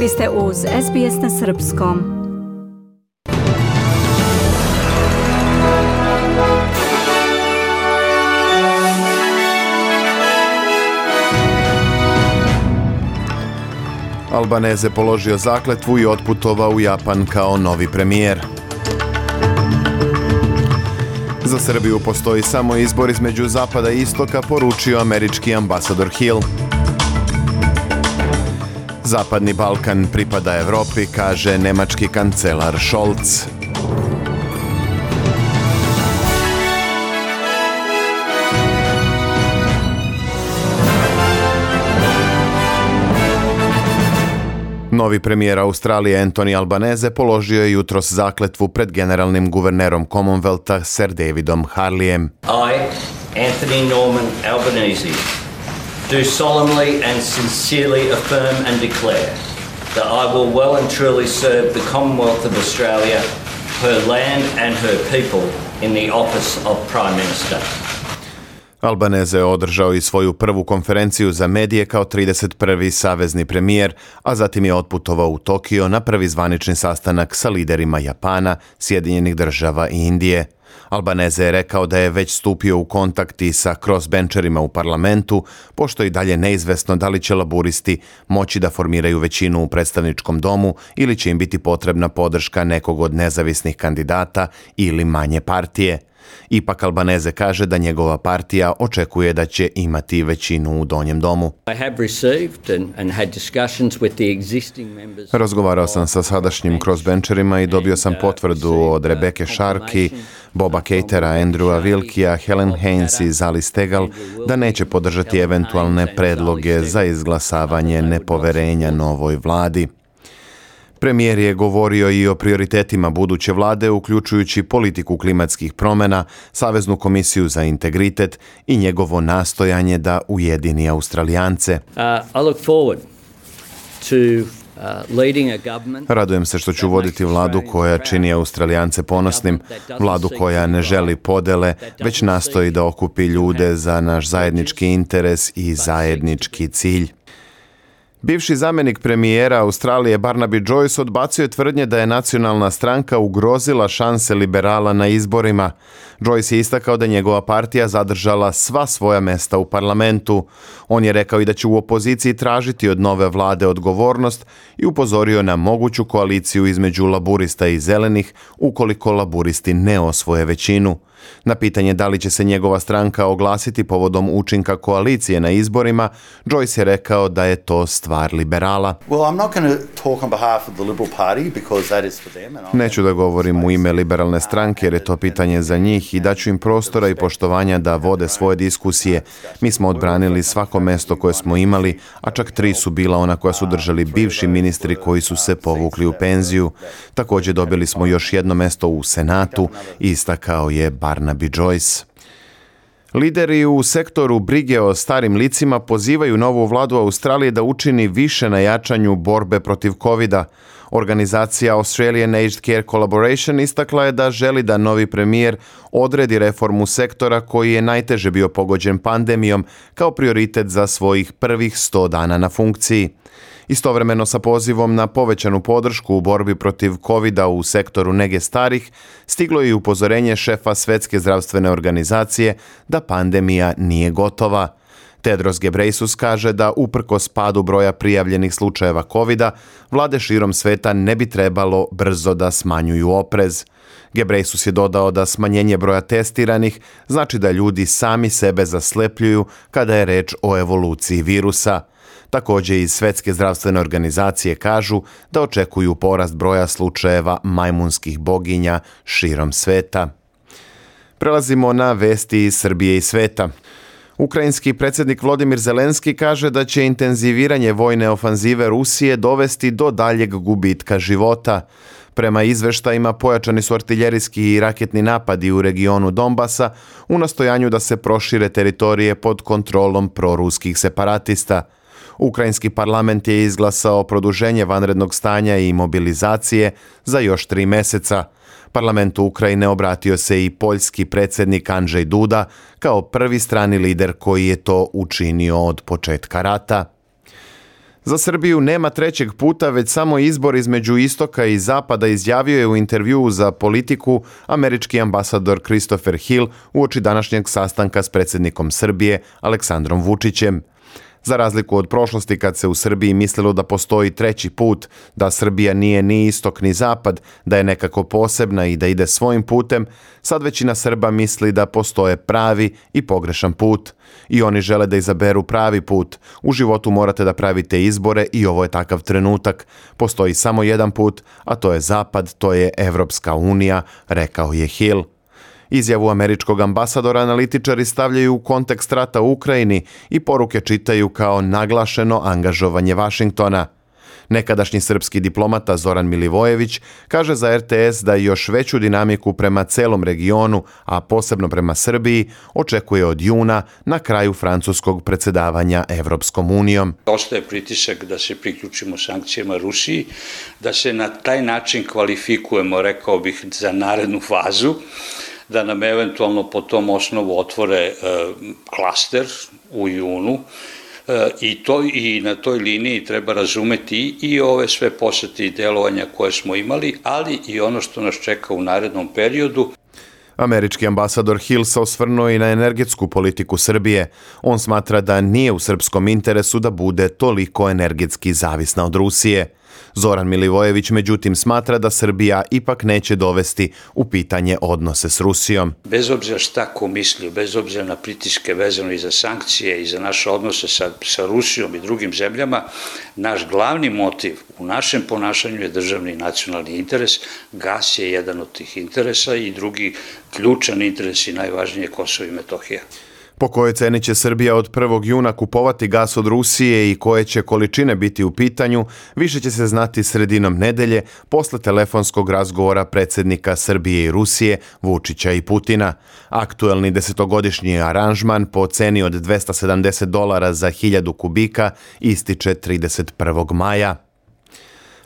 Vi ste uz SBS na Srpskom. Albaneze položio zakletvu i otputovao u Japan kao novi premijer. Za Srbiju postoji samo izbor između zapada i istoka, poručio američki ambasador Hill. Zapadni Balkan pripada Evropi, kaže nemački kancelar Scholz. Novi premijer Australije Anthony Albanese položio je jutros zakletvu pred generalnim guvernerom Commonwealtha Sir Davidom Harlijem. I, Anthony Norman Albanese, do solemnly and sincerely affirm and declare that I will well and truly serve the Commonwealth of Australia, her land and her people in the office of Prime Minister. Albaneze je održao i svoju prvu konferenciju za medije kao 31. savezni premijer, a zatim je otputovao u Tokio na prvi zvanični sastanak sa liderima Japana, Sjedinjenih država i Indije. Albaneze je rekao da je već stupio u kontakt i sa crossbencherima u parlamentu, pošto je i dalje neizvesno da li će laburisti moći da formiraju većinu u predstavničkom domu ili će im biti potrebna podrška nekog od nezavisnih kandidata ili manje partije. Ipak Albaneze kaže da njegova partija očekuje da će imati većinu u donjem domu. Razgovarao sam sa sadašnjim crossbencherima i dobio sam potvrdu od Rebeke Sharkey, Boba Catera, Andrewa Wilkija, Helen Haynes i Zali Stegal da neće podržati eventualne predloge za izglasavanje nepoverenja novoj vladi. Premijer je govorio i o prioritetima buduće vlade, uključujući politiku klimatskih promjena, Saveznu komisiju za integritet i njegovo nastojanje da ujedini Australijance. Uh, uh, Radujem se što ću voditi vladu koja čini Australijance ponosnim, vladu koja ne želi podele, već nastoji da okupi ljude za naš zajednički interes i zajednički cilj. Bivši zamjenik premijera Australije Barnaby Joyce odbacio je tvrdnje da je nacionalna stranka ugrozila šanse liberala na izborima. Joyce je istakao da njegova partija zadržala sva svoja mesta u parlamentu. On je rekao i da će u opoziciji tražiti od nove vlade odgovornost i upozorio na moguću koaliciju između laburista i zelenih ukoliko laburisti ne osvoje većinu. Na pitanje da li će se njegova stranka oglasiti povodom učinka koalicije na izborima, Joyce je rekao da je to stvar liberala. Neću da govorim u ime liberalne stranke jer je to pitanje za njih i daću im prostora i poštovanja da vode svoje diskusije. Mi smo odbranili svako mesto koje smo imali, a čak tri su bila ona koja su držali bivši ministri koji su se povukli u penziju. Također dobili smo još jedno mesto u Senatu, istakao je Barnaby Joyce. Lideri u sektoru brige o starim licima pozivaju novu vladu Australije da učini više na jačanju borbe protiv covida. Organizacija Australian Aged Care Collaboration istakla je da želi da novi premijer odredi reformu sektora koji je najteže bio pogođen pandemijom kao prioritet za svojih prvih 100 dana na funkciji. Istovremeno sa pozivom na povećanu podršku u borbi protiv covid u sektoru nege starih, stiglo je i upozorenje šefa Svetske zdravstvene organizacije da pandemija nije gotova. Tedros Gebreisus kaže da uprko spadu broja prijavljenih slučajeva covid vlade širom sveta ne bi trebalo brzo da smanjuju oprez. Gebreisus je dodao da smanjenje broja testiranih znači da ljudi sami sebe zaslepljuju kada je reč o evoluciji virusa. Također iz Svetske zdravstvene organizacije kažu da očekuju porast broja slučajeva majmunskih boginja širom sveta. Prelazimo na vesti iz Srbije i sveta. Ukrajinski predsjednik Vladimir Zelenski kaže da će intenziviranje vojne ofanzive Rusije dovesti do daljeg gubitka života. Prema izveštajima pojačani su artiljerijski i raketni napadi u regionu Donbasa u nastojanju da se prošire teritorije pod kontrolom proruskih separatista. Ukrajinski parlament je izglasao produženje vanrednog stanja i mobilizacije za još tri meseca. Parlamentu Ukrajine obratio se i poljski predsjednik Andrzej Duda kao prvi strani lider koji je to učinio od početka rata. Za Srbiju nema trećeg puta, već samo izbor između istoka i zapada izjavio je u intervjuu za politiku američki ambasador Christopher Hill uoči današnjeg sastanka s predsjednikom Srbije Aleksandrom Vučićem. Za razliku od prošlosti kad se u Srbiji mislilo da postoji treći put, da Srbija nije ni istok ni zapad, da je nekako posebna i da ide svojim putem, sad većina Srba misli da postoje pravi i pogrešan put. I oni žele da izaberu pravi put. U životu morate da pravite izbore i ovo je takav trenutak. Postoji samo jedan put, a to je zapad, to je Evropska unija, rekao je Hill. Izjavu američkog ambasadora analitičari stavljaju u kontekst rata u Ukrajini i poruke čitaju kao naglašeno angažovanje Vašingtona. Nekadašnji srpski diplomata Zoran Milivojević kaže za RTS da još veću dinamiku prema celom regionu, a posebno prema Srbiji, očekuje od juna na kraju francuskog predsedavanja Evropskom unijom. Ostaje pritisak da se priključimo sankcijama Rusiji, da se na taj način kvalifikujemo, rekao bih, za narednu fazu da nam eventualno po tom osnovu otvore e, klaster u junu e, i, to, i na toj liniji treba razumeti i ove sve posete i delovanja koje smo imali, ali i ono što nas čeka u narednom periodu. Američki ambasador Hill se osvrnuo i na energetsku politiku Srbije. On smatra da nije u srpskom interesu da bude toliko energetski zavisna od Rusije. Zoran Milivojević međutim smatra da Srbija ipak neće dovesti u pitanje odnose s Rusijom. Bez obzira šta ko misli, bez obzira na pritiske vezano i za sankcije i za naše odnose sa, sa Rusijom i drugim zemljama, naš glavni motiv u našem ponašanju je državni i nacionalni interes. Gas je jedan od tih interesa i drugi ključan interes i najvažnije Kosovo i Metohija po kojoj ceni će Srbija od 1. juna kupovati gas od Rusije i koje će količine biti u pitanju, više će se znati sredinom nedelje posle telefonskog razgovora predsjednika Srbije i Rusije Vučića i Putina. Aktuelni desetogodišnji aranžman po ceni od 270 dolara za 1000 kubika ističe 31. maja.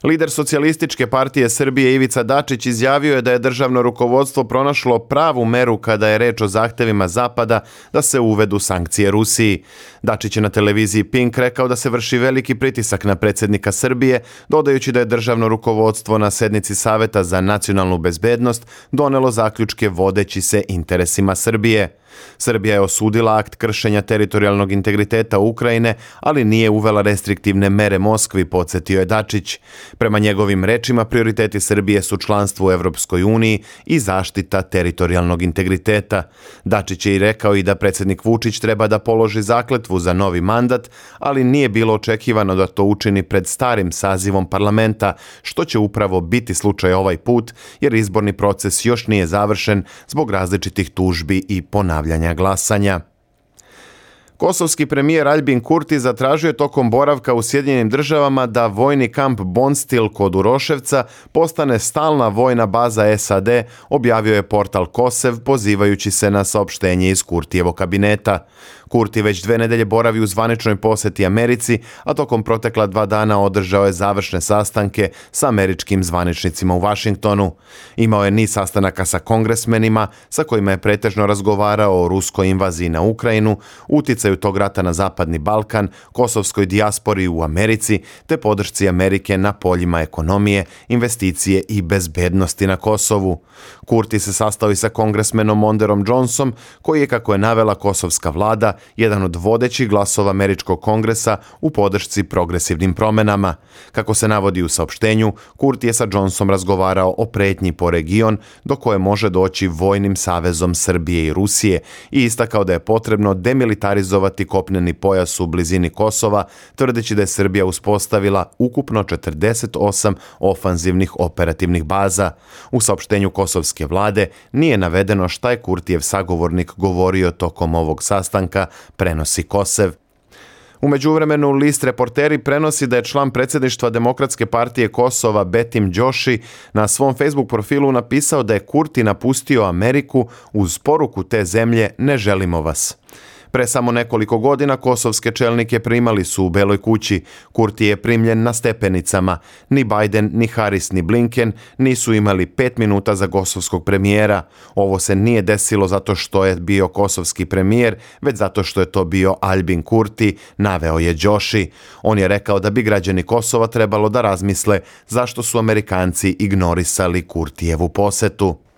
Lider socijalističke partije Srbije Ivica Dačić izjavio je da je državno rukovodstvo pronašlo pravu meru kada je reč o zahtevima Zapada da se uvedu sankcije Rusiji. Dačić je na televiziji Pink rekao da se vrši veliki pritisak na predsjednika Srbije, dodajući da je državno rukovodstvo na sednici Saveta za nacionalnu bezbednost donelo zaključke vodeći se interesima Srbije. Srbija je osudila akt kršenja teritorijalnog integriteta Ukrajine, ali nije uvela restriktivne mere Moskvi, podsjetio je Dačić. Prema njegovim rečima, prioriteti Srbije su članstvo u Evropskoj uniji i zaštita teritorijalnog integriteta. Dačić je i rekao i da predsjednik Vučić treba da položi zakletvu za novi mandat, ali nije bilo očekivano da to učini pred starim sazivom parlamenta, što će upravo biti slučaj ovaj put, jer izborni proces još nije završen zbog različitih tužbi i ponavljanja glasanja. Kosovski premijer Albin Kurti zatražio je tokom boravka u Sjedinjenim državama da vojni kamp Bonstil kod Uroševca postane stalna vojna baza SAD, objavio je portal Kosev pozivajući se na saopštenje iz Kurtijevog kabineta. Kurti već dve nedelje boravi u zvaničnoj poseti Americi, a tokom protekla dva dana održao je završne sastanke sa američkim zvaničnicima u Vašingtonu. Imao je niz sastanaka sa kongresmenima sa kojima je pretežno razgovarao o ruskoj invaziji na Ukrajinu, uticaju tog rata na Zapadni Balkan, kosovskoj dijaspori u Americi, te podršci Amerike na poljima ekonomije, investicije i bezbednosti na Kosovu. Kurti se sastao i sa kongresmenom Monderom Johnsonom, koji je, kako je navela kosovska vlada, jedan od vodećih glasova Američkog kongresa u podršci progresivnim promenama. Kako se navodi u saopštenju, Kurti je sa Johnsonom razgovarao o pretnji po region do koje može doći vojnim savezom Srbije i Rusije i istakao da je potrebno demilitarizovati kopneni pojas u blizini Kosova, tvrdeći da je Srbija uspostavila ukupno 48 ofanzivnih operativnih baza. U saopštenju kosovske vlade nije navedeno šta je Kurtijev sagovornik govorio tokom ovog sastanka, prenosi Kosev. U međuvremenu list reporteri prenosi da je član predsjedništva Demokratske partije Kosova Betim Đoši na svom Facebook profilu napisao da je Kurti napustio Ameriku uz poruku te zemlje ne želimo vas. Pre samo nekoliko godina kosovske čelnike primali su u Beloj kući. Kurti je primljen na stepenicama. Ni Biden, ni Harris, ni Blinken nisu imali pet minuta za kosovskog premijera. Ovo se nije desilo zato što je bio kosovski premijer, već zato što je to bio Albin Kurti, naveo je Đoši. On je rekao da bi građani Kosova trebalo da razmisle zašto su Amerikanci ignorisali Kurtijevu posetu.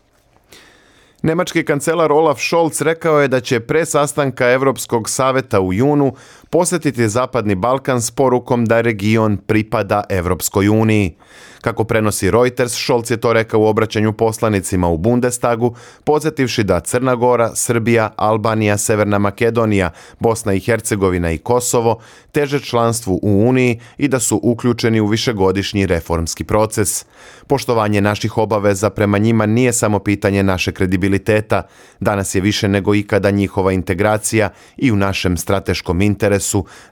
Nemački kancelar Olaf Scholz rekao je da će pre sastanka Europskog saveta u junu posjetiti Zapadni Balkan s porukom da region pripada Europskoj uniji. Kako prenosi Reuters, Scholz je to rekao u obraćanju poslanicima u Bundestagu, podsjetivši da Crna Gora, Srbija, Albanija, Severna Makedonija, Bosna i Hercegovina i Kosovo teže članstvu u Uniji i da su uključeni u višegodišnji reformski proces. Poštovanje naših obaveza prema njima nije samo pitanje naše kredibiliteta, danas je više nego ikada njihova integracija i u našem strateškom interesu,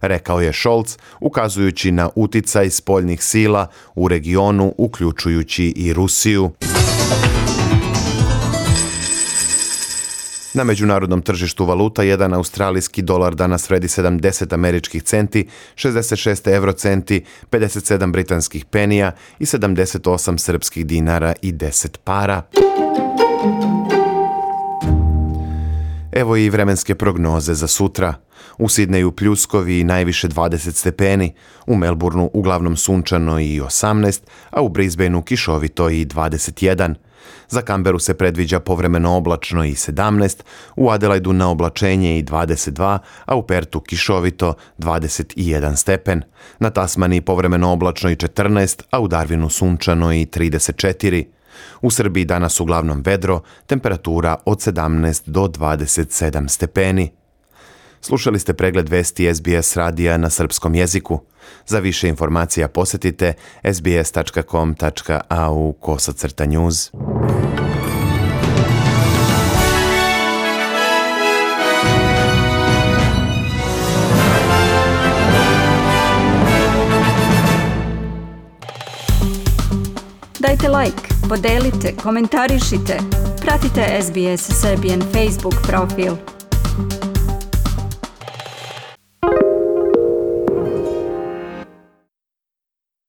rekao je Scholz, ukazujući na uticaj spoljnih sila u regionu uključujući i Rusiju. Na međunarodnom tržištu valuta jedan australijski dolar danas vredi 70 američkih centi, 66 eurocenti, 57 britanskih penija i 78 srpskih dinara i 10 para. Evo i vremenske prognoze za sutra. U Sidneju pljuskovi i najviše 20 stepeni, u Melbourneu uglavnom sunčano i 18, a u Brisbaneu kišovito i 21. Za Kamberu se predviđa povremeno oblačno i 17, u Adelaidu na oblačenje i 22, a u Pertu kišovito 21 stepen. Na Tasmani povremeno oblačno i 14, a u Darwinu sunčano i 34. U Srbiji danas uglavnom vedro, temperatura od 17 do 27 stepeni. Slušali ste pregled vesti SBS radija na srpskom jeziku. Za više informacija posjetite sbs.com.au kosacrta news. Dajte like, podelite, komentarišite. Pratite SBS Serbian Facebook profil.